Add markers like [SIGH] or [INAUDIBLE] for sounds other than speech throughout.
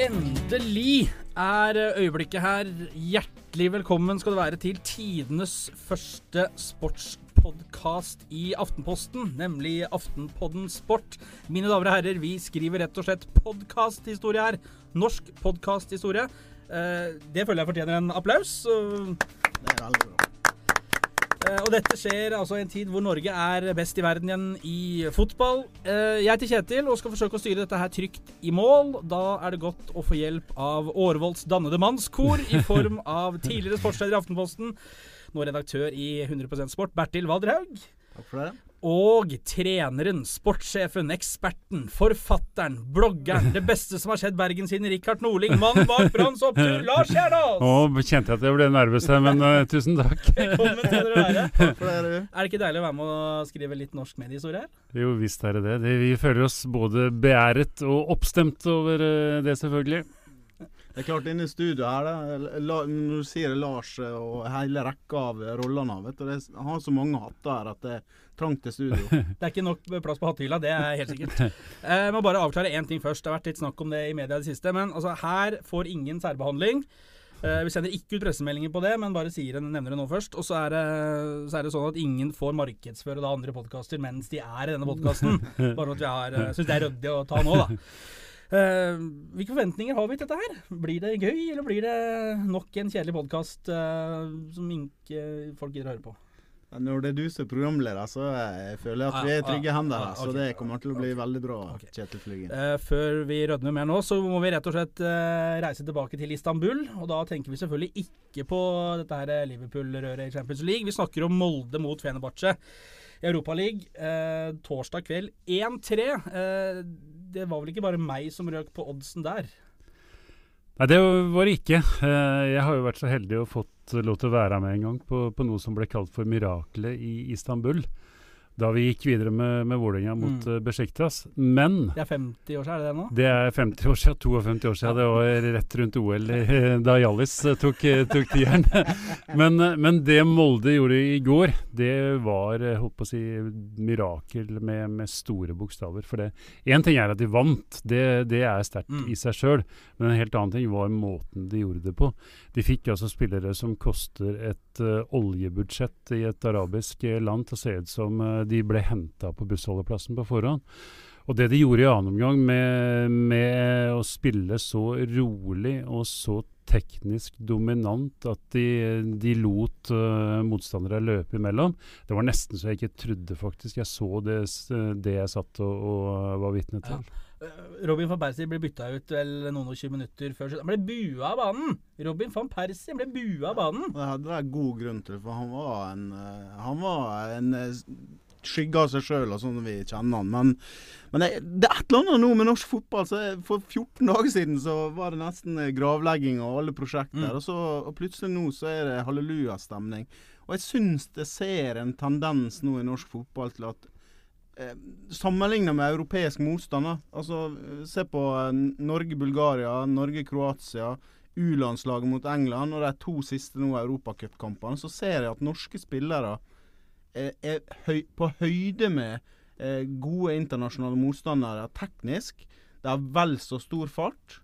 Endelig er øyeblikket her. Hjertelig velkommen skal det være til tidenes første sportspodkast i Aftenposten, nemlig Aftenpodden Sport. Mine damer og herrer, vi skriver rett og slett podkasthistorie her. Norsk podkasthistorie. Eh, det føler jeg fortjener en applaus. Det er veldig bra. Eh, Og dette skjer altså i en tid hvor Norge er best i verden igjen i fotball. Eh, Jeg heter Kjetil og skal forsøke å styre dette her trygt i mål. Da er det godt å få hjelp av Årvolds dannede mannskor i form [LAUGHS] av tidligere sportsleder i Aftenposten, nå redaktør i 100% Sport, Bertil Valderhaug. Takk for det. Og treneren, sportssjefen, eksperten, forfatteren, bloggeren, det beste som har skjedd Bergen siden Rikard Norling, mannen bak Branns opptur, Lars Kjernås! Nå kjente jeg at jeg ble nervøs her, men uh, tusen takk. [LAUGHS] Velkommen til dere være. Er det ikke deilig å være med å skrive litt norsk mediehistorie her? Jo visst er det det. det. Vi føler oss både beæret og oppstemt over eh, det, selvfølgelig. Det er klart, inne i studio her, da, la, når du sier Lars eh, og hele rekka av rollene vet du, det Han har så mange hatter her at det til studio. [LAUGHS] Det er ikke nok plass på hattehylla, det er helt sikkert. [LAUGHS] Eh, Jeg må bare avklare én ting først. Det har vært litt snakk om det i media i det siste. Men altså, her får ingen særbehandling. Eh, Vi sender ikke ut pressemeldinger på det, men bare sier en, nevner det nå først. Og så er, det, så er det sånn at ingen får markedsføre da andre podkaster mens de er i denne podkasten. [LAUGHS] Bare at vi har uh, syns det er ryddig å ta nå, da. Uh, hvilke forventninger har vi til dette her? Blir det gøy, eller blir det nok en kjedelig podkast som ikke folk gidder å høre på? Når det er du som er programleder, så jeg føler jeg at vi er trygge hender her. Så det kommer til å bli veldig bra. Kjetil Flygen. Eh, før vi rødmer mer nå, så må vi rett og slett eh, reise tilbake til Istanbul. Og da tenker vi selvfølgelig ikke på dette her Liverpool-røret i Champions League. Vi snakker om Molde mot Fenerbahçe i Europaligaen eh, torsdag kveld 1-3. Eh, det var vel ikke bare meg som røk på oddsen der. Nei, det var det ikke. Eh, Jeg har jo vært så heldig og fått lov til å være med en gang på, på noe som ble kalt for miraklet i Istanbul. Da vi gikk videre med, med Vålerenga mot Mm. mm. Besjiktas. Men Det er 50 år siden, er det det nå? det er 50 år siden, 52 år siden. Det var rett rundt OL eh, da Hjallis eh, tok, eh, tok tieren. [LAUGHS] Men, eh, men det Molde gjorde i går, det var eh, holdt på å si, mirakel med, med store bokstaver. For det én ting er at de vant, det, det er sterkt Mm. i seg sjøl. Men en helt annen ting var måten de gjorde det på. De fikk altså spillere som koster et uh, oljebudsjett i et arabisk eh, land til å se ut som eh, de ble henta på bussholdeplassen på forhånd. Og det de gjorde i annen omgang med, med å spille så rolig og så teknisk dominant at de, de lot uh, motstandere løpe imellom, det var nesten så jeg ikke trodde, faktisk. Jeg så det, det jeg satt og, og var vitne til. Ja. Robin van Persie ble bytta ut vel noen og 20 minutter før slutt. Han ble bua av banen! Robin van Persie ble bua av banen. Det hadde jeg god grunn til, det, for han var en, eh, han var en eh, skygge av seg sjøl, sånn som vi kjenner han. Men, men det, det er et eller annet nå med norsk fotball. Så for 14 dager siden så var det nesten eh, gravlegging av alle prosjekter. Mm. Og, så, og plutselig nå så er det hallelujastemning. Og jeg syns det ser en tendens nå i norsk fotball til at eh, Sammenligna med europeisk motstand. Altså, se på eh, Norge-Bulgaria, Norge-Kroatia. U-landslaget mot England og de to siste nå europacupkampene, så ser jeg at norske spillere er, er høy, på høyde med eh, gode internasjonale motstandere teknisk. De har vel så stor fart.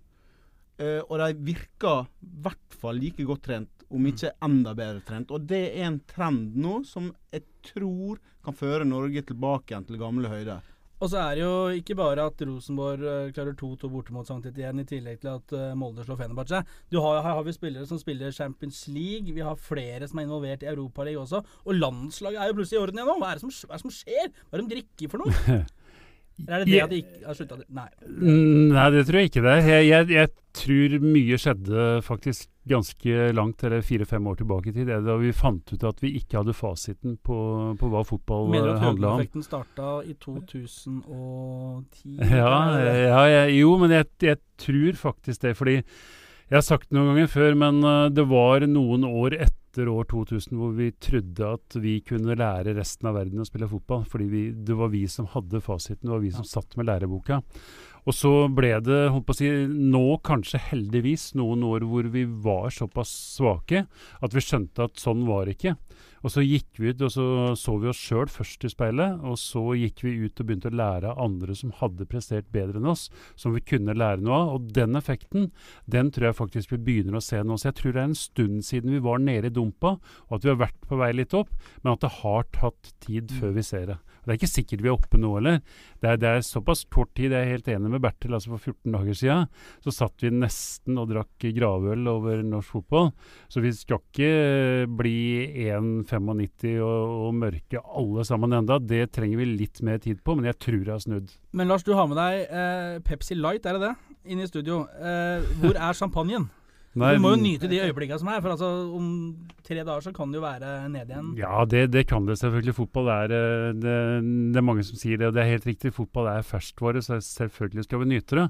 Eh, og de virker i hvert fall like godt trent, om ikke enda bedre trent. Og det er en trend nå som jeg tror kan føre Norge tilbake igjen til gamle høyder. Og så er det jo ikke bare at Rosenborg eh, klarer 2-2 borte mot Sankt Etienne, i tillegg til at eh, Molde slår Fenerbahçe. Du har, her har vi spillere som spiller Champions League, vi har flere som er involvert i Europaligaen også. Og landslaget er jo plutselig i orden igjen nå. Hva er det som, er det som skjer? Hva er det de drikker for noe? [LAUGHS] Eller er det det at de ikke har slutta Nei. Nei, det tror jeg ikke det. Jeg, jeg, jeg tror mye skjedde faktisk ganske langt, eller fire-fem år tilbake i tid, det da vi fant ut at vi ikke hadde fasiten på, på hva fotball Mener du at handla om. Høgmo-effekten starta i 2010? Ja, ja, jeg- jo, men jeg, jeg tror faktisk det. Fordi jeg har sagt det noen ganger før, men eh, det var noen år etter år 2000 hvor vi trodde at vi kunne lære resten av verden å spille fotball. Fordi vi, det var vi som hadde fasiten, det var vi som satt med læreboka. Og så ble det, holdt på å si, nå kanskje heldigvis noen år hvor vi var såpass svake at vi skjønte at sånn var det ikke. Og så gikk vi ut og så, så vi oss sjøl først i speilet, og så gikk vi ut og begynte å lære av andre som hadde prestert bedre enn oss, som vi kunne lære noe av. Og den effekten, den tror jeg faktisk vi begynner å se nå. Så jeg tror det er en stund siden vi var nede i dumpa, og at vi har vært på vei litt opp, men at det har tatt tid før vi ser det. Det er ikke sikkert vi er oppe nå heller. Det det er såpass kort tid. Jeg er helt enig med Bertil. altså For 14 dager siden så satt vi nesten og drakk gravøl over norsk fotball. Så vi skal ikke bli 1,95 og, og mørke alle sammen enda. Det trenger vi litt mer tid på, men jeg tror jeg har snudd. Men Lars, du har med deg eh, Pepsi Light, er det det? Inn i studio. Eh, hvor er champagnen? [LAUGHS] Nei, du må jo nyte de øyeblikkene som er, for altså, om tre dager så kan det jo være ned igjen. Ja, det, det kan det selvfølgelig. Fotball er eh, det, det er mange som sier det, og det er helt riktig. Fotball er ferskvare, så selvfølgelig skal vi nyte det.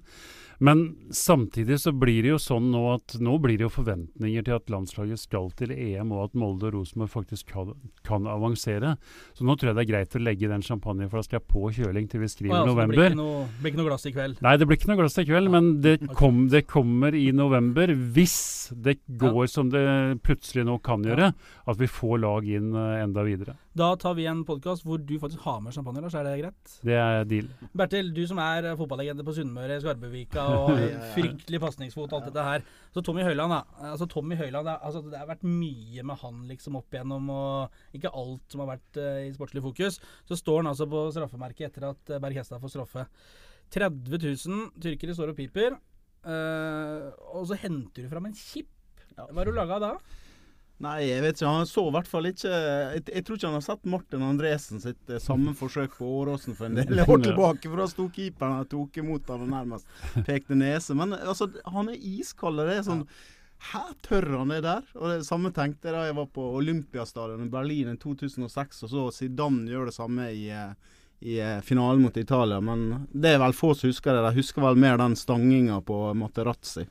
Men samtidig så blir det jo sånn nå at nå blir det jo forventninger til at landslaget skal til EM, og at Molde og Rosenborg faktisk kan, kan, avansere. Så nå tror jeg det er greit å legge den champagneflaska på kjøling til vi skriver ja, altså, november. Det blir ikke, noe, blir ikke noe glass i kveld? Nei, det blir ikke noe glass i kveld, men det, kom, det kommer i november hvis det går som det plutselig nå kan gjøre, at vi får lag inn uh, enda videre. Da tar vi en podkast hvor du faktisk har med champagne, Lars. Er det greit? Det er deal. Bertil, du som er fotballegende på Sunnmøre, Skarbøvika og [LAUGHS] fryktelig pasningsfot og alt dette her. Så Tommy Høiland, da. Altså, Tommy Høiland, altså, det har vært mye med han liksom opp igjennom, og ikke alt som har vært uh, i sportslig fokus. Så står han altså på straffemerket etter at uh, Berg Hestad får straffe. 30 000 tyrkere står og piper, uh, og så henter du fram en chip. Hva har du laga da? Nei, jeg vet ikke. Han så i hvert fall ikke jeg, jeg, tror ikke han har sett Martin Andresen sitt eh, samme forsøk på Åråsen for en del [LAUGHS] år tilbake. For da sto keeperen og tok imot han og nærmest pekte nese. Men altså, han er iskald. Det er sånn Hæ, tør han det der? Og det samme tenkte jeg da jeg var på Olympiastadion i Berlin i 2006 og så Zidane gjør det samme i, i finalen mot Italia. Men det er vel få som husker det. De husker vel mer den stanginga på Materazzi.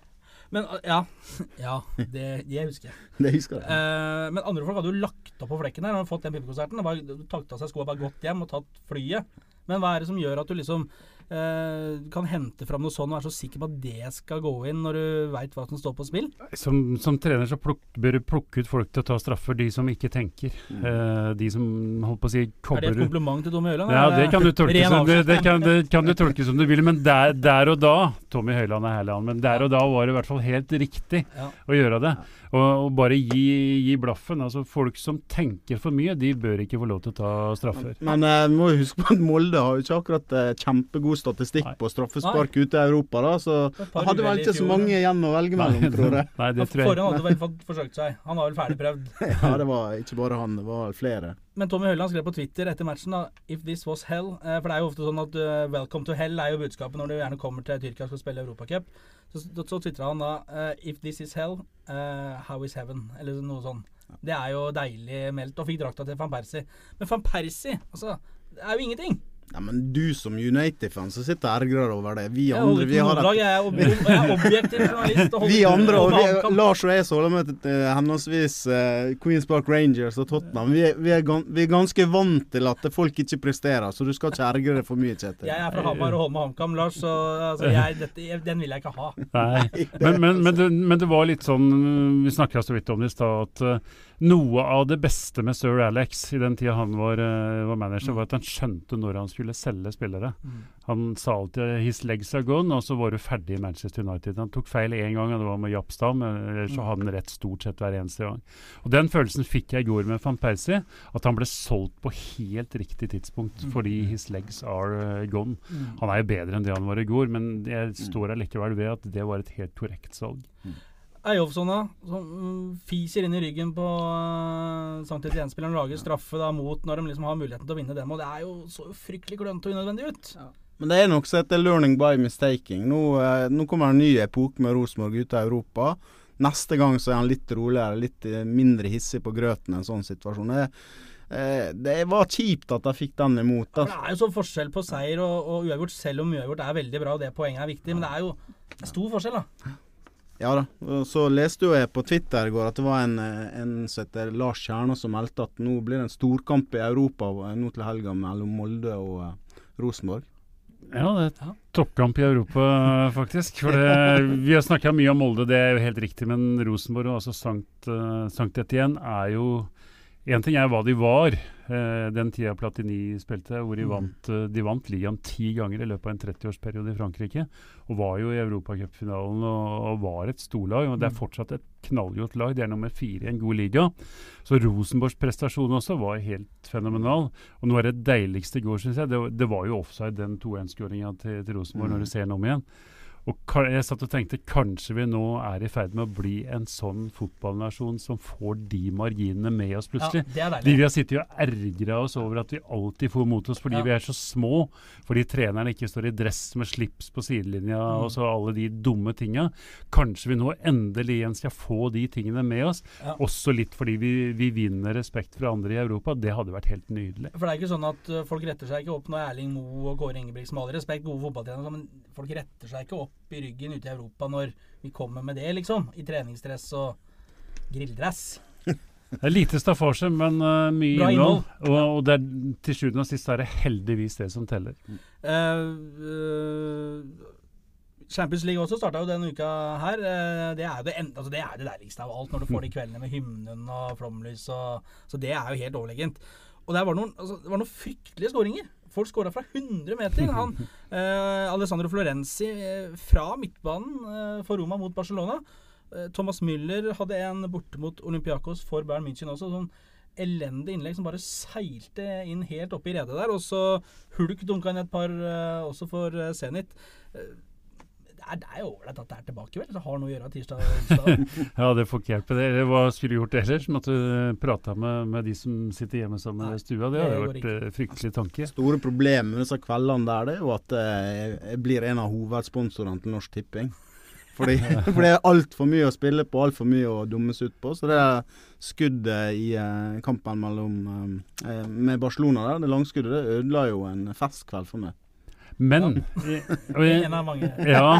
Men ja, [LAUGHS] ja det, det husker jeg. Det husker jeg. Eh, men andre folk hadde jo lagt opp på flekken her og fått den pipekonserten. Tatt av seg skoa, bare gått hjem og tatt flyet. Men hva er det som gjør at du liksom eh, kan hente fram noe sånt og være så sikker på at det skal gå inn, når du veit hva som står på spill? Som, som trener så pluk, bør du plukke ut folk til å ta straffer, de som ikke tenker. Mm. Uh, de som holdt på å si kobler Er det et kompliment til Tommy Høiland? Ja, det kan du tolke som, det, det, kan, det kan du tolke som du vil. Men der, der, og da Tommy Høiland er herlig, men der og da var det i hvert fall helt riktig ja. å gjøre det. Og, og bare gi, gi, blaffen. Altså Folk som tenker for mye, de bør ikke få lov til å ta straffer. Men vi må må huske på at Molde har jo ikke akkurat eh, kjempegod statistikk Nei. på straffespark Nei. ute i Europa. da Så hadde vel ikke så mange igjen å velge mellom, tror jeg. [LAUGHS] Nei, det tror jeg. Forhånd hadde vel forsøkt seg. Han har vel ferdig prøvd. [LAUGHS] ja, det var ikke bare han, det var flere. Men Tommy Høiland skrev på Twitter etter matchen da, 'If this was hell'. Eh, for det er jo ofte sånn at uh, 'welcome to hell' er jo budskapet når du gjerne kommer til Tyrkia og skal spille Europacup. Så, så, tvitra han da uh, 'If this is hell, uh, how is heaven?' Eller noe sånt. Det er jo deilig meldt. Og fikk drakta til van Persie. Men van Persie, altså Det er jo ingenting. Ja, men du som United-fan som sitter og ergrer over det. Vi andre vi har et... Jeg er, er objektiv journalist. [LAUGHS] vi andre, og vi, Lars og jeg så med uh, henholdsvis uh, Queens Park Rangers og Tottenham. Vi, vi, er vi, er ganske vant til at folk ikke presterer, så du skal ikke ergre deg for mye, Kjetil. Jeg er fra Hamar og Holme HamKam, Lars, så altså, jeg, dette, den vil jeg ikke ha. Nei, [LAUGHS] men, men, men, det, men, det, var litt sånn Vi snakka så vidt om det i stad, at uh, noe av det beste med sir Alex i den tida han var, uh, var manager, mm. var at han skjønte når han skulle selge spillere. Mm. Han sa alltid 'his legs are gone', og så var du ferdig i Manchester United. Han tok feil én gang, og det var med Japstad, men ellers så mm. hadde han rett stort sett hver eneste gang. Og Den følelsen fikk jeg i går med van Persie, at han ble solgt på helt riktig tidspunkt mm. fordi 'his legs are uh, gone'. Mm. Han er jo bedre enn det han var i går, men jeg mm. står allikevel ved at det var et helt korrekt salg. Eyolfsson, da, som fiser inn i ryggen på uh, samtidig Etienne-spilleren, lager straffe da mot når de liksom har muligheten til å vinne dem. Og det er jo så fryktelig klønete og unødvendig ut. Ja. Men det er nok så heter 'learning by mistaking'. Nå, uh, nå kommer en ny epoke med Rosenborg ute av Europa. Neste gang så er han litt roligere, litt eh, mindre hissig på grøten i en sånn situasjon. Det, eh, det var kjipt at jeg fikk den imot. Ja, det er jo sånn forskjell på seier og, og uavgjort, selv om uavgjort er veldig bra og det poenget er viktig. Men det er jo stor forskjell, da. Ja da. Så leste jo jeg på Twitter i går at det var en, en som heter Lars Kjerna som meldte at nå blir det en storkamp i Europa nå til helga mellom Molde og uh, Rosenborg. Ja, det er er toppkamp i Europa, faktisk. For det, vi har snakka mye om Molde, det er jo helt riktig. Men Rosenborg og altså Sankt, Sankt Etienne er jo Én ting er hva de var eh, den tida Platini spilte, hvor de Mm. vant, eh, de vant ligaen ti ganger i løpet av en 30-årsperiode i Frankrike. Og var jo i europacupfinalen og, og var et storlag. Og det er Mm. fortsatt et knallgodt lag. De er nummer fire i en god liga. Så Rosenborgs prestasjon også var helt fenomenal. Og noe av det deiligste i går, syns jeg, det, det var jo offside, den 2-1-skåringa til, til Rosenborg, Mm. når du ser den om igjen. Og jeg satt og tenkte kanskje vi nå er i ferd med å bli en sånn fotballnasjon som får de marginene med oss plutselig. Ja, det er De vi har sittet og ergra oss over at vi alltid får mot oss fordi Ja. vi er så små, fordi trenerne ikke står i dress med slips på sidelinja Mm. og så alle de dumme tinga. Kanskje vi nå endelig igjen skal få de tingene med oss. Ja. Også litt fordi vi, vi vinner respekt fra andre i Europa. Det hadde vært helt nydelig. For det er ikke sånn at uh, folk retter seg ikke opp når Erling Moe og Kåre Ingebrigtsen med all respekt, gode fotballtrenere, men folk retter seg ikke opp i ryggen ute i Europa når vi kommer med det, liksom. I treningsdress og grilldress. [LAUGHS] Det er lite staffasje, men uh, mye Bra innhold. Og, og det er, til sjuende og sist er det heldigvis det som teller. Uh, uh, Champions League også starta jo denne uka her. Det, er jo det, altså det er det deiligste av alt, når du får de kveldene med hymnen og flomlys. Og, så det er jo helt overlegent. Og var noen, altså, det var noen fryktelige skåringer. Folk skåra fra 100 meter. Han, [LAUGHS] eh, Alessandro Florenzi eh, fra midtbanen eh, for Roma mot Barcelona. Eh, Thomas Müller hadde en borte mot Olympiakos for Bayern München også. sånn elendig innlegg som bare seilte inn helt oppe i redet der. Og så Hulk dunka inn et par også for Zenit. Det er, det er jo ålreit at det er tilbake, vel? Det har noe å gjøre tirsdag og onsdag. [LAUGHS] Ja, det får ikke hjelpe det. Eller Hva skulle du gjort ellers? Måtte du prata med, med de som sitter hjemme sammen i stua? Det det hadde vært eh, fryktelig tanke. Store problemet med disse kveldene der, det er jo at eh, jeg blir en av hovedsponsorene til Norsk Tipping. Fordi, [LAUGHS] for det er altfor mye å spille på, altfor mye å dummes ut på. Så det er skuddet i eh, kampen mellom eh, med Barcelona der, det langskuddet, det ødela jo en festkveld for meg. Men jeg, og jeg, av mange. Ja,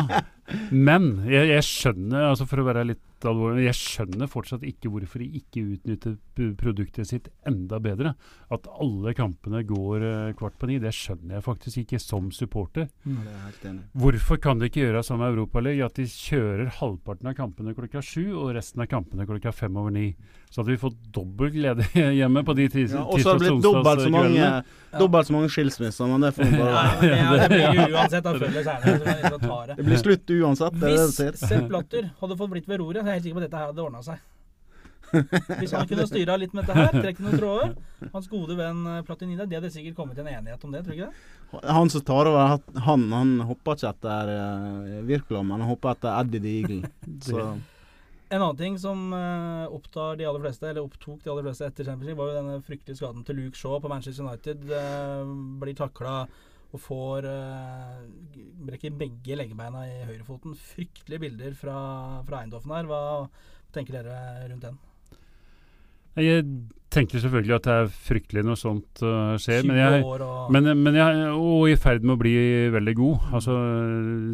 men jeg, jeg skjønner, altså for å være litt alvorlig, jeg skjønner fortsatt ikke hvorfor de ikke utnytter produktet sitt enda bedre. At alle kampene går eh, kvart på ni, det skjønner jeg faktisk ikke som supporter. Er i. Hvorfor kan de ikke gjøre som Europaligaen, at de kjører halvparten av kampene klokka sju og resten av kampene klokka fem over ni? Så hadde vi fått dobbel glede [LAUGHS] hjemme på de tis Ja, og så har det blitt dobbelt så mange, Ja. dobbelt så mange skilsmisser, men det får vi bare ja, det blir jo uansett. Da følger det. Det blir slutt uansett, det Hvis du. Sepp Blatter hadde fått blitt ved roret, er helt sikker på at dette her hadde ordna seg. Hvis han kunne styra litt med dette her, trekke noen tråder Hans gode venn eh, Platinida, de hadde sikkert kommet til en enighet om det, tror du ikke det? Han som tar over, han, han hopper ikke etter uh, Wirkola, men han hopper etter Eddie the Eagle. [LAUGHS] Så En annen ting som eh, opptar de aller fleste, eller opptok de aller fleste etter Champions League, var jo denne fryktelige skaden til Luke Shaw på Manchester United. Eh, blir takla og får uh, brekker begge leggebeina i høyrefoten. Fryktelige bilder fra, fra Eindhoven her. Hva tenker dere rundt den? Jeg tenker selvfølgelig at det er fryktelig når sånt uh, skjer, men jeg, Men, men jeg og i ferd med å bli veldig god. Altså,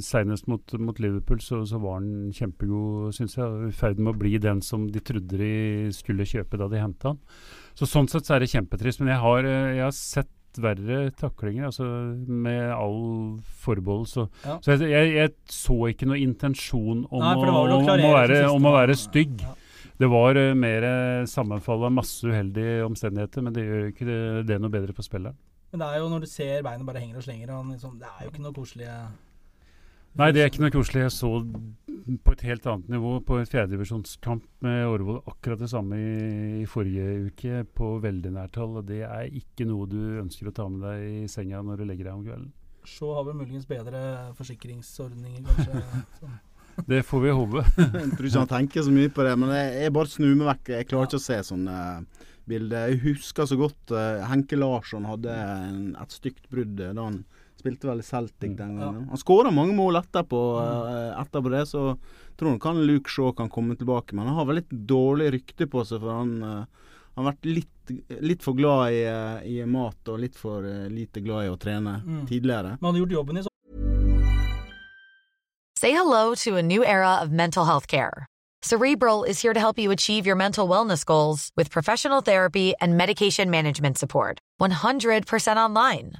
Senest mot, mot Liverpool så, så var han kjempegod, syns jeg. I ferd med å bli den som de trodde de skulle kjøpe da de henta han. Så Sånn sett så er det kjempetrist. Men jeg har, eh, jeg har sett verre taklinger, altså med all forbehold. Så, Ja. så jeg, jeg, jeg så ikke noe intensjon om, Nei, å, om, å, være, om å være stygg. Ja. Det var uh, mer uh, sammenfall av masse uheldige omstendigheter, men det gjør ikke det, det noe bedre på spillet. Men det er jo når du ser beinet bare henger og slenger, og liksom, det er jo ikke noe koselig. Nei, det er ikke noe koselig. Jeg så på et helt annet nivå på et fjerdedivisjonskamp med Årvoll akkurat det samme i, i forrige uke, på veldig nært hold. Og det er ikke noe du ønsker å ta med deg i senga når du legger deg om kvelden. Så har vi muligens bedre forsikringsordninger, kanskje. [LAUGHS] Det får vi håpe. [LAUGHS] Jeg tror ikke han tenker så mye på det, men jeg, jeg bare snur meg vekk. Jeg klarer ikke å se sånne bilder. Jeg husker så godt uh, Henke Larsson hadde en, et stygt brudd eh, da han spilte vel i Celtic den Ja. gangen. Han skåra mange mål etterpå, uh, etterpå det, så tror nok han Luke Shaw kan komme tilbake. Men han har vel litt dårlig rykte på seg, for han han har vært litt, litt for glad i, uh, i mat og litt for lite glad i å trene Mm. tidligere. Men han har gjort jobben i Say hello to a new era of mental health care. Cerebral is here to help you achieve your mental wellness goals with professional therapy and medication management support. 100% online.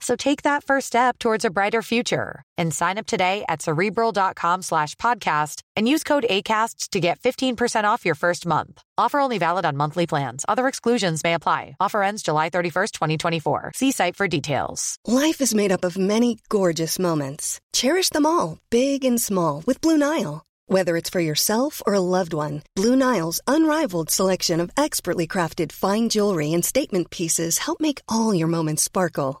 So take that first step towards a brighter future and sign up today at cerebral.com slash podcast and use code ACAST to get 15% off your first month. Offer only valid on monthly plans. Other exclusions may apply. Offer ends July 31st, 2024. See site for details. Life is made up of many gorgeous moments. Cherish them all, big and small, with Blue Nile. Whether it's for yourself or a loved one, Blue Nile's unrivaled selection of expertly crafted fine jewelry and statement pieces help make all your moments sparkle.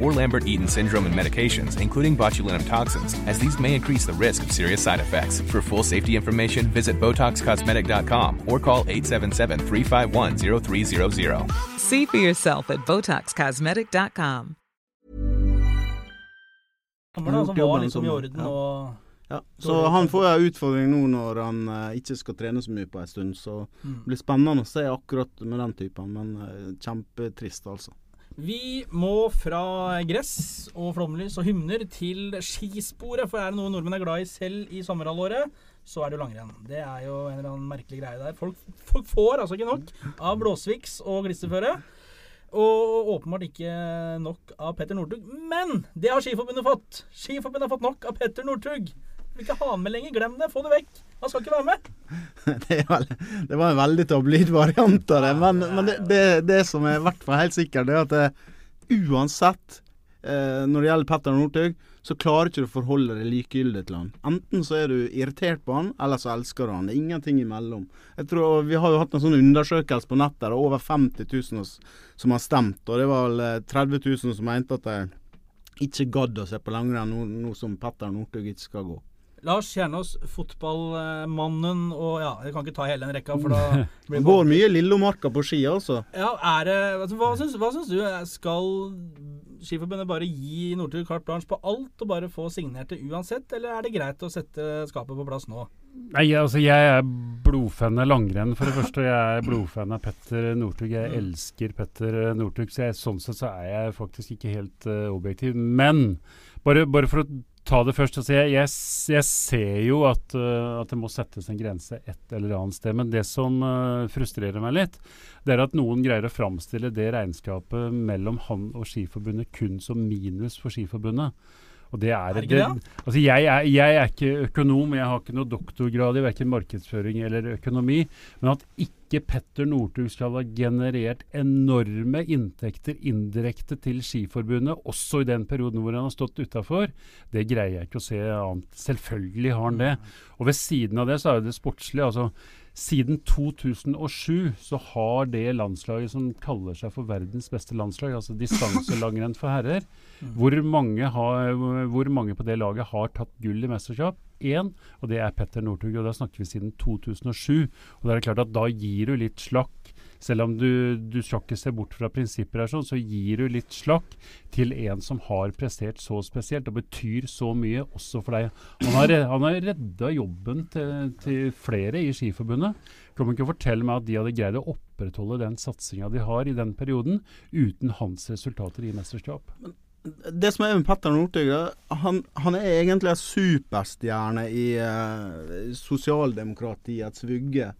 or Lambert Eaton syndrome and medications, including botulinum toxins, as these may increase the risk of serious side effects. For full safety information, visit BotoxCosmetic.com or call 877 351 0300. See for yourself at BotoxCosmetic.com. Gamle, da, som Jobben var liksom i som- orden ja. og Ja, så han får jo en utfordring nå når han eh, ikke skal trene så mye på en stund. Så Mm. det blir spennende å se akkurat med den typen, men eh, kjempetrist, altså. Vi må fra gress og flomlys og hymner til skisporet. For er det noe nordmenn er glad i selv i sommerhalvåret, så er det jo langrenn. Det er jo en eller annen merkelig greie der. Folk, folk får altså ikke nok av blåsviks og glisterføre. Og åpenbart ikke nok av Petter Northug. Men det har Skiforbundet fått. Skiforbundet har fått nok av Petter Northug. Vil ikke ha han med lenger. Glem det. Få det vekk. Han skal ikke være med. [LAUGHS] det, vel, det var en veldig tabloid variant av det. Men, men det, det, det som er i hvert fall helt sikkert, det er at det, uansett eh, når det gjelder Petter Northug, så klarer ikke du å forholde deg likegyldig til han. Enten så er du irritert på han, eller så elsker du han. Det er ingenting imellom. Jeg tror Vi har jo hatt en sånn undersøkelse på nettet. Er over 50 000 som har stemt. Og det var vel eh, 30 000 som mente at de ikke gadd å se på langrenn nå, nå som Petter Northug ikke skal gå. Lars Kjernås, fotballmannen og Ja, jeg kan ikke ta hele den rekka, for da [LAUGHS] blir går mye Lillomarka på ski, altså. Ja, er det altså, Hva syns, hva syns du? Skal Skiforbundet bare gi Northug carte blanche på alt og bare få signert det uansett, eller er det greit å sette skapet på plass nå? Nei, altså jeg er blodfan av langrenn, for det første. Jeg er blodfan av Petter Northug. Jeg elsker Petter Northug, så jeg, sånn sett så er jeg faktisk ikke helt uh, objektiv. Men bare, bare for å ta det først. Altså jeg, jeg, jeg ser jo at, uh, at det må settes en grense et eller annet sted. Men det som uh, frustrerer meg litt, det er at noen greier å framstille det regnskapet mellom han og Skiforbundet kun som minus for Skiforbundet. Og det er, Er det? Altså jeg, er, jeg er ikke økonom, jeg har ikke noe doktorgrad i verken markedsføring eller økonomi. Men at ikke Petter Northug skal ha generert enorme inntekter indirekte til Skiforbundet, også i den perioden hvor han har stått utafor, det greier jeg ikke å se annet. Selvfølgelig har han det. Og ved siden av det så er jo det sportslige. altså siden 2007 så har det landslaget som kaller seg for verdens beste landslag, altså distanselangrenn for herrer, hvor mange, har, hvor mange på det laget har tatt gull i mesterskap? Én, og det er Petter Northug. Og da snakker vi siden 2007. Og da er det klart at da gir du litt slakk selv om du, du skal ikke se bort fra prinsipper, her sånn, så gir du litt slakk til en som har prestert så spesielt og betyr så mye også for deg. Han har, han redda jobben til, til flere i Skiforbundet. Kan ikke fortelle meg at de hadde greid å opprettholde den satsinga de har i den perioden, uten hans resultater i mesterskap? det som er med Petter Northug, han, han, er egentlig en superstjerne i eh, sosialdemokratiets vugge.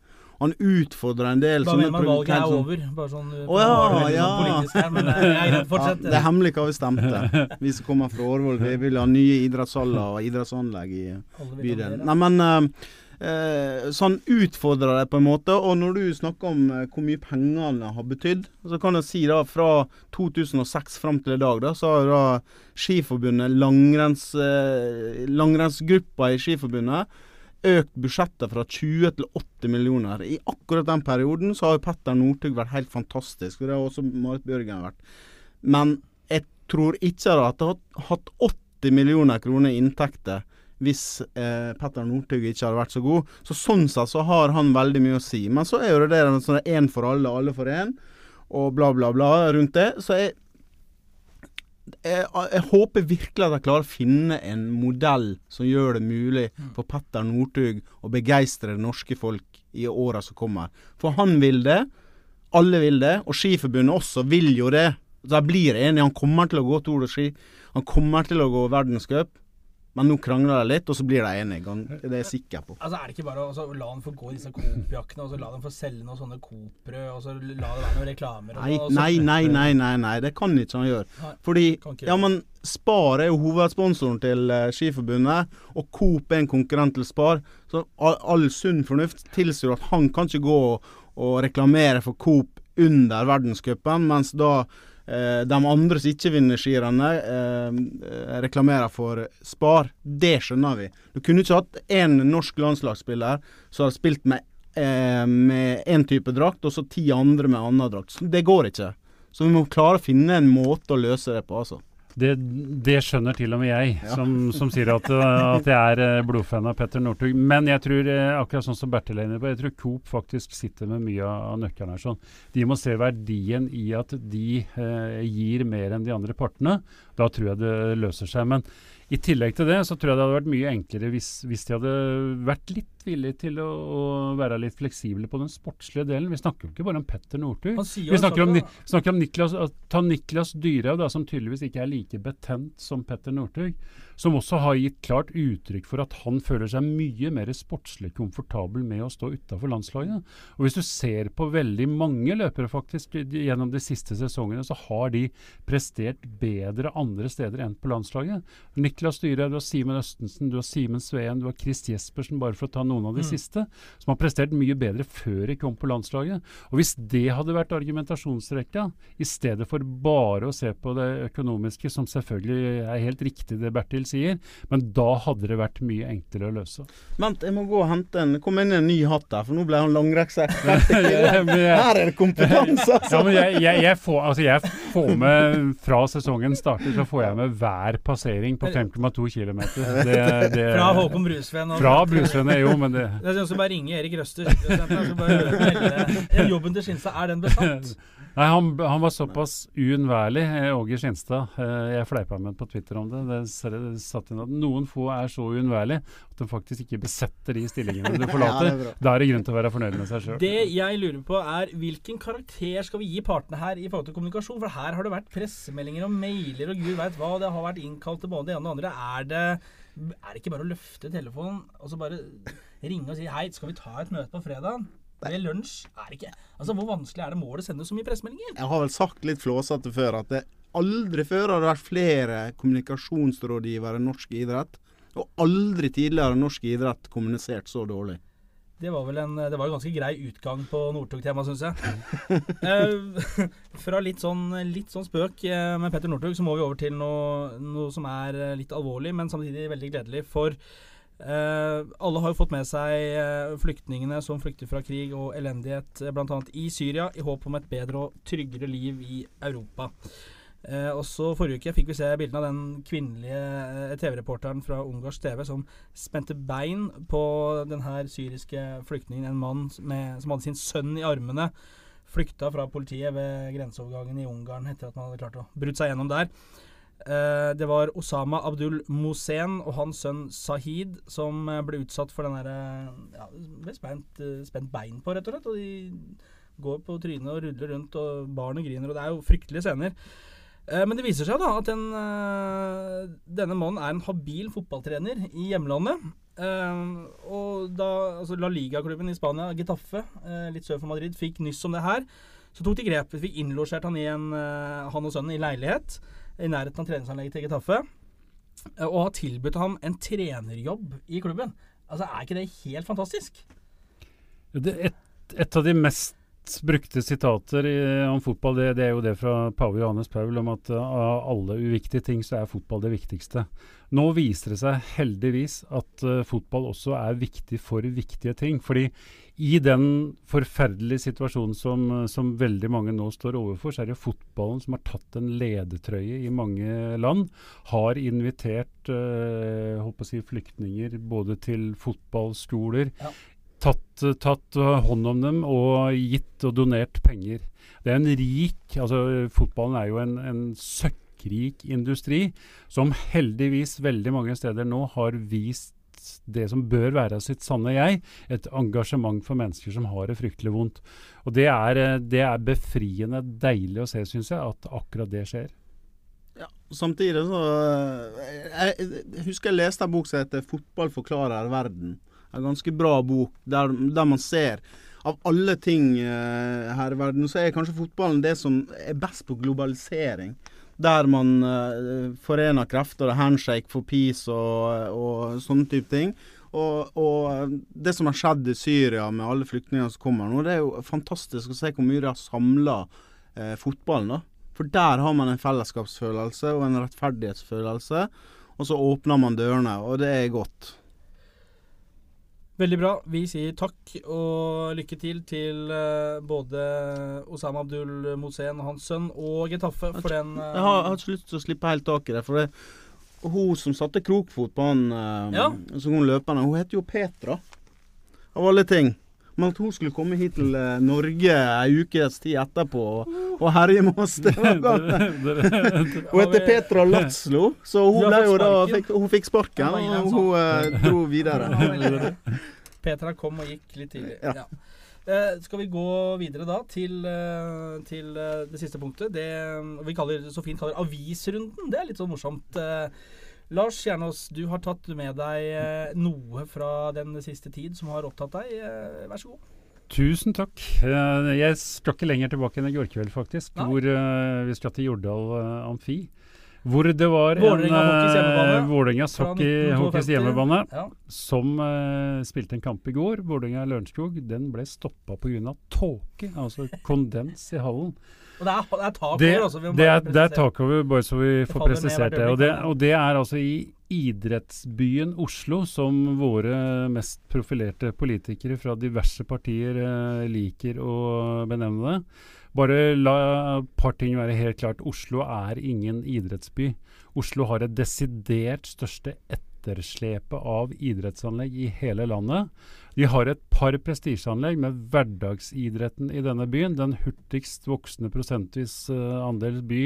Han utfordrer en del Hva mener man valget er over? Bare sånn, oh, ja, ja. Sånn her, men jeg, fortsett. Ja, det er hemmelig hva vi stemte. Vi som kommer fra Årvoll, vi vil ha nye idrettshaller og idrettsanlegg i bydelen. Nei, men uh, Eh, så han utfordrer deg på en måte. Og når du snakker om eh, hvor mye pengene har betydd, så kan jeg si da fra 2006 fram til i dag, da, så har da Skiforbundet, langrenns, eh, langrennsgruppa i Skiforbundet, økt budsjettet fra 20 til 80 millioner. I akkurat den perioden så har jo Petter Northug vært helt fantastisk, og det har også Marit Bjørgen vært. Men jeg tror ikke at det har hatt 80 millioner kroner i inntekter hvis eh, Petter Northug ikke hadde vært så god. Så Sånn sett så har han veldig mye å si. Men så er jo det der sånn én for alle, alle for én, og bla, bla, bla rundt det. Så jeg, jeg, jeg, håper virkelig at jeg klarer å finne en modell som gjør det mulig mm. for Petter Northug å begeistre det norske folk i åra som kommer. For han vil det. Alle vil det. Og Skiforbundet også vil jo det. Så jeg blir enig. Han kommer til å gå Tour de Ski. Han kommer til å gå verdenscup. Men nå krangler de litt, og så blir de enige. Det er jeg sikker på. Altså Er det ikke bare å la dem få gå i disse Coop-jakkene, og så la dem få selge noen sånne Coop-brød, og så la det være noen reklamer? Nei, nei, nei, nei, nei, nei, det kan ikke han gjøre. Fordi Ja, men Spar er jo hovedsponsoren til uh, Skiforbundet, og Coop er en konkurrent til Spar. Så all, all sunn fornuft tilsier at han kan ikke gå og, og reklamere for Coop under verdenscupen, mens da eh, de andre som ikke vinner skirennet, eh, reklamerer for Spar. Det skjønner vi. Du kunne ikke hatt én norsk landslagsspiller som har spilt eh, med én type drakt, og så ti andre med annen drakt. Det går ikke. Så vi må klare å finne en måte å løse det på, altså. Det, det, skjønner til og med jeg, ja. som, som, sier at, [LAUGHS] at, jeg er eh, blodfan av Petter Northug. Men jeg tror, eh, akkurat sånn som Bertil er inne på, jeg tror Coop faktisk sitter med mye av nøkkelen her. sånn. De må se verdien i at de eh, gir mer enn de andre partene. Da tror jeg det løser seg. Men i tillegg til det så tror jeg det hadde vært mye enklere hvis, hvis de hadde vært litt villige til å, å, være litt fleksible på den sportslige delen. Vi snakker jo ikke bare om Petter Northug. Vi snakker om, snakker om Niklas, ta Niklas Dyrhaug, som tydeligvis ikke er like betent som Petter Northug som også har gitt klart uttrykk for at han føler seg mye mer sportslig komfortabel med å stå utafor landslaget. Og Hvis du ser på veldig mange løpere faktisk gjennom de siste sesongene, så har de prestert bedre andre steder enn på landslaget. Niklas Dyrhaug, du har Simen Østensen, du har Simen Sveen, du har Chris Jespersen, bare for å ta noen av de mm. siste, som har prestert mye bedre før de kom på landslaget. Og Hvis det hadde vært argumentasjonsrekka, i stedet for bare å se på det økonomiske, som selvfølgelig er helt riktig det Bertil sier, men da hadde det vært mye enklere å løse. Vent, jeg må gå og hente en Kom inn i en ny hatt der, for nå ble han langrekksekspert. [LAUGHS] Her er det kompetanse, altså! Ja, men jeg, jeg, jeg, får, altså jeg, får, med Fra sesongen starter, så får jeg med hver passering på 5,2 km. Fra Håkon Brusveen? Fra Brusveen, jo, men det Det er sånn som bare ringe Erik Røster. Jobben til Skinstad, er den besatt? [LAUGHS] Nei, han, han, var såpass uunnværlig, eh, Åge Skinstad. Eh, jeg fleipa med på Twitter om det. Det satt inn at noen få er så uunnværlige at de faktisk ikke besetter de stillingene du [LAUGHS] forlater. ja, da er det grunn til å være fornøyd med seg sjøl. Det jeg lurer på er hvilken karakter skal vi gi partene her i forhold til kommunikasjon? For her har det vært pressemeldinger og mailer og gud veit hva. Det har vært innkalt til både det ene og det andre. Er det, er det ikke bare å løfte telefonen og så bare ringe og si hei, skal vi ta et møte på fredag? er lunsj er ikke Altså, Hvor vanskelig er det målet å sende så mye pressemeldinger? Jeg har vel sagt litt flåsete før at det aldri før har det vært flere kommunikasjonsrådgivere i norsk idrett. Og aldri tidligere har norsk idrett kommunisert så dårlig. Det var vel en, det var en ganske grei utgang på Northug-temaet, syns jeg. [LAUGHS] eh, fra litt sånn, litt sånn, spøk eh, med Petter Northug, så må vi over til noe, noe, som er eh, litt alvorlig, men samtidig veldig gledelig. For eh, alle har jo fått med seg eh, flyktningene som flykter fra krig og elendighet, eh, bl.a. i Syria, i håp om et bedre og tryggere liv i Europa. Eh, også Forrige uke fikk vi se bildene av den kvinnelige eh, TV-reporteren fra ungarsk TV som spente bein på denne syriske flyktningen, en mann med, som hadde sin sønn i armene flykta fra politiet ved grenseovergangen i Ungarn etter at man hadde klart å brutt seg gjennom der. Eh, det var Osama Abdul Mosen og hans sønn Sahid som eh, ble utsatt for den derre ja, ble spent, eh, spent bein på, rett og slett. Og de går på trynet og ruller rundt, og barnet griner, og det er jo fryktelige scener. Eh, Men det viser seg da at den, eh, denne mannen er en habil fotballtrener i hjemlandet. Eh, og da altså La Liga-klubben i Spania, Getafe, eh, litt sør for Madrid, fikk nyss om det her, så tok de grep. Fikk innlosjert han eh, han og sønnen i leilighet i nærheten av treningsanlegget til Getafe, eh, og har tilbudt ham en trenerjobb i klubben. Altså, Er ikke det helt fantastisk? Det, et, et av de mest brukte sitater i, om fotball, det, det er jo det fra pave Johannes Paul om at uh, av alle uviktige ting, så er fotball det viktigste. Nå viser det seg heldigvis at uh, fotball også er viktig for viktige ting. fordi i den forferdelige situasjonen som, som veldig mange nå står overfor, så er det fotballen som har tatt en ledetrøye i mange land. Har invitert å si, flyktninger både til fotballskoler. Ja tatt, tatt hånd om dem og gitt og donert penger. Det er en rik altså Fotballen er jo en, en søkkrik industri som heldigvis veldig mange steder nå har vist det som bør være sitt sanne jeg, et engasjement for mennesker som har det fryktelig vondt. Og Det er, uh, det er befriende deilig å se, syns jeg, at akkurat det skjer. Ja, Samtidig så eh, jeg, jeg husker jeg leste en bok som heter 'Fotball forklarer verden'. En ganske bra bok der, der man ser av alle ting eh, her i verden, så er kanskje fotballen det som er best på globalisering. Der man uh, forener krefter og handshake for peace og, og sånne type ting. Og, og, det som har skjedd i Syria med alle flyktningene som kommer nå, det er jo fantastisk å se hvor mye det har samla eh, fotballen. da. For der har man en fellesskapsfølelse og en rettferdighetsfølelse. Og så åpner man dørene, og det er godt. Veldig bra. Vi sier takk og lykke til til uh, både Osama Abdul Mosen hans sønn og Getafe for den uh, Jeg har, ikke lyst til å slippe helt tak i det. For det, hun som satte krokfot på han uh, Ja. som hun løpende, hun heter jo Petra. Av alle ting. Men at hun skulle komme hit til uh, Norge ei ukes tid etterpå og, herje med oss det var. [LAUGHS] Hun heter Petra Latslo, så hun, ble jo da, fikk, hun fikk sparken, og sånn. hun uh, dro videre. [LAUGHS] Petra kom og gikk litt tidlig. Ja. Eh, skal vi gå videre da til, eh, til eh, det siste punktet? Det vi kaller, så fint kaller avisrunden. Det er litt sånn morsomt. Eh, Lars Kjernås, du har tatt med deg eh, noe fra den siste tid som har opptatt deg. Eh, vær så god. Tusen takk. Eh, jeg skal ikke lenger tilbake enn i går kveld, faktisk. Nei. Hvor vi skal til Jordal Amfi. Hvor det var Vålerengas hockey, hockeys hjemmebane Ja. som uh, spilte en kamp i går. Vålerenga-Lørenskog. Den ble stoppa pga. tåke, altså kondens i hallen. Og det er, det er tak Det, over, altså. Vi må det, er, det er presisere. tak over, bare så vi får presisert det. Og, det. og det er altså i idrettsbyen Oslo, som våre mest profilerte politikere fra diverse partier uh, liker å benevne det. Bare la et par ting være helt klart. Oslo er ingen idrettsby. Oslo har det desidert største etterslepet av idrettsanlegg i hele landet. De har et par prestisjeanlegg med hverdagsidretten i denne byen. Den hurtigst voksende prosentvis eh, andel by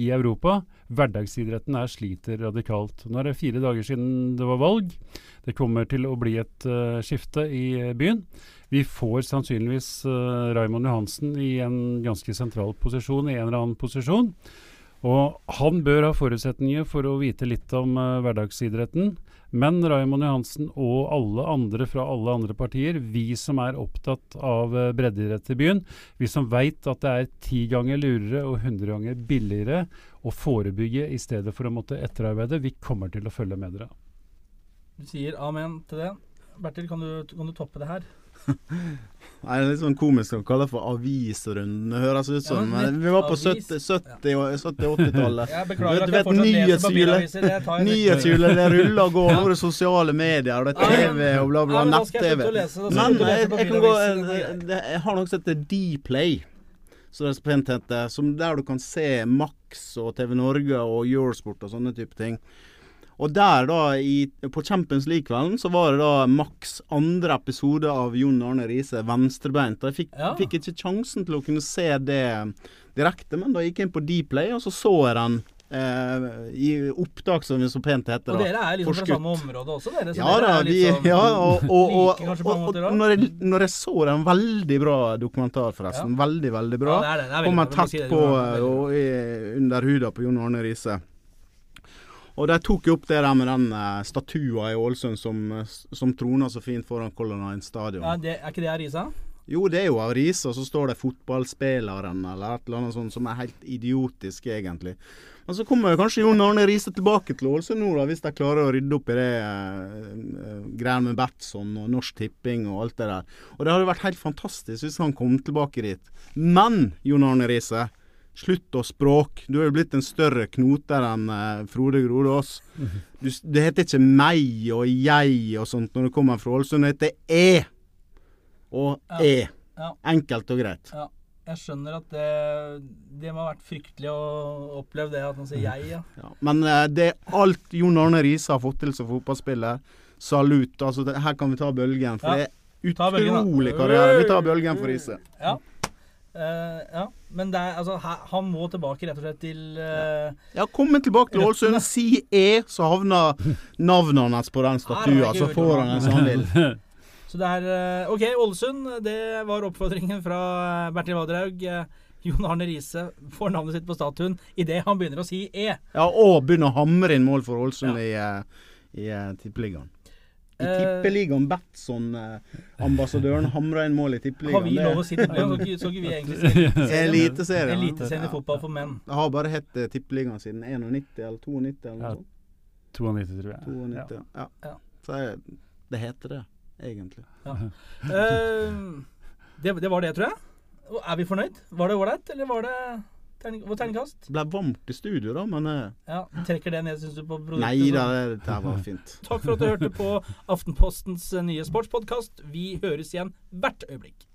i Europa. Hverdagsidretten her sliter radikalt. Nå er det fire dager siden det var valg. Det kommer til å bli et uh, skifte i byen. Vi får sannsynligvis uh, Raymond Johansen i en ganske sentral posisjon, i en eller annen posisjon. Og han bør ha forutsetninger for å vite litt om uh, hverdagsidretten. Men Raymond Johansen og alle andre fra alle andre partier, vi som er opptatt av uh, breddeidrett i byen, vi som veit at det er ti ganger lurere og hundre ganger billigere å forebygge i stedet for å måtte etterarbeide, vi kommer til å følge med dere. Du sier amen til det. Bertil, kan du, kan du toppe det her? Nei, det er litt sånn komisk å kalle det for avisrunden. Det høres ut som Ja, Vi var på 70- 70- og 70-80-tallet. Jeg beklager Du vet, nyhetshjulet- Nyhetshjulet det ruller og går. Nå er det sosiale medier, og det er TV og bla, bla. Nett-TV. Men jeg kan gå Jeg har noe som heter Dplay, som det er. Som der du kan se Max og TV Norge og Eurosport og sånne type ting. Og der, da, i, på Champions League-kvelden, så var det da maks andre episode av Jon Arne Riise venstrebeint. Jeg fikk, Ja. fikk ikke sjansen til å kunne se det direkte, men da gikk jeg inn på Dplay, og så så jeg den eh, i opptak, som det så pent heter. Og dere er liksom fra samme område også, dere? Så Ja dere er vi, sånn ja, og, og, like og, og, og, når, jeg, når jeg så den veldig bra dokumentar, forresten. Veldig, veldig bra. Ja, det er det. det er veldig si tett det, på eh, og i, under huda på Jon Arne Riise. Og de tok jo opp det der med den eh, statua i Ålesund som, eh, som troner så fint foran Color Line stadion. Ja, det, er ikke det Arisa? Jo, det er jo og så står det 'fotballspilleren' eller et eller annet sånt som er helt idiotisk, egentlig. Men så kommer jo kanskje Jon Arne Riise tilbake til Ålesund nå, da, hvis de klarer å rydde opp i det eh, eh, greiene med Batson og Norsk Tipping og alt det der. Og det hadde vært helt fantastisk hvis han kom tilbake dit. Men, Jon Arne Riise, slutt å språk. Du er jo blitt en større knoter enn eh, Frode Grodås. Du, det heter ikke meg og jeg og sånt når du kommer fra Ålesund, det heter e og Ja. e. Ja. Enkelt og greit. Ja. Jeg skjønner at det, det må ha vært fryktelig å oppleve det at han sier jeg, ja. Ja. Men eh, det er alt Jon Arne Riise har fått til som fotballspiller. Salut. Altså, det, her kan vi ta bølgen, for det er utrolig karriere. Vi tar bølgen for Riise. Ja. Eh, ja. Men er, altså, han må tilbake rett og slett til uh, Ja, komme tilbake til Ålesund, si E, så havner navnet hans på den statua. Så får han en som han vil. Så det er eh, OK, Ålesund. Det var oppfordringen fra Bertil Vadraug. Jon Arne Riise får navnet sitt på statuen idet han begynner å si E. Ja, og begynner å hamre inn mål for Ålesund i, eh, i uh, Tippeligaen. I Eh, Tippeligaen, Batson-ambassadøren hamra inn mål i Tippeligaen. Har vi lov å si det? Så ikke- vi egentlig si [LAUGHS] Eliteserien. Eliteserien i fotball for menn. Det har bare hett uh, Tippeligaen siden 91 eller 92 eller noe Ja. sånt. 92, tror jeg. 92, ja. Ja. Så jeg, det heter det, egentlig. Eh, det, det var det, tror jeg. Er vi fornøyd? Var det ålreit, eller var det terning, var terningkast? Ble varmt i studio, da, men eh, Ja, Trekker det ned, syns du, på produktet? Nei da, det, det var fint. Takk for at du hørte på Aftenpostens eh, nye sportspodkast. Vi høres igjen hvert øyeblikk.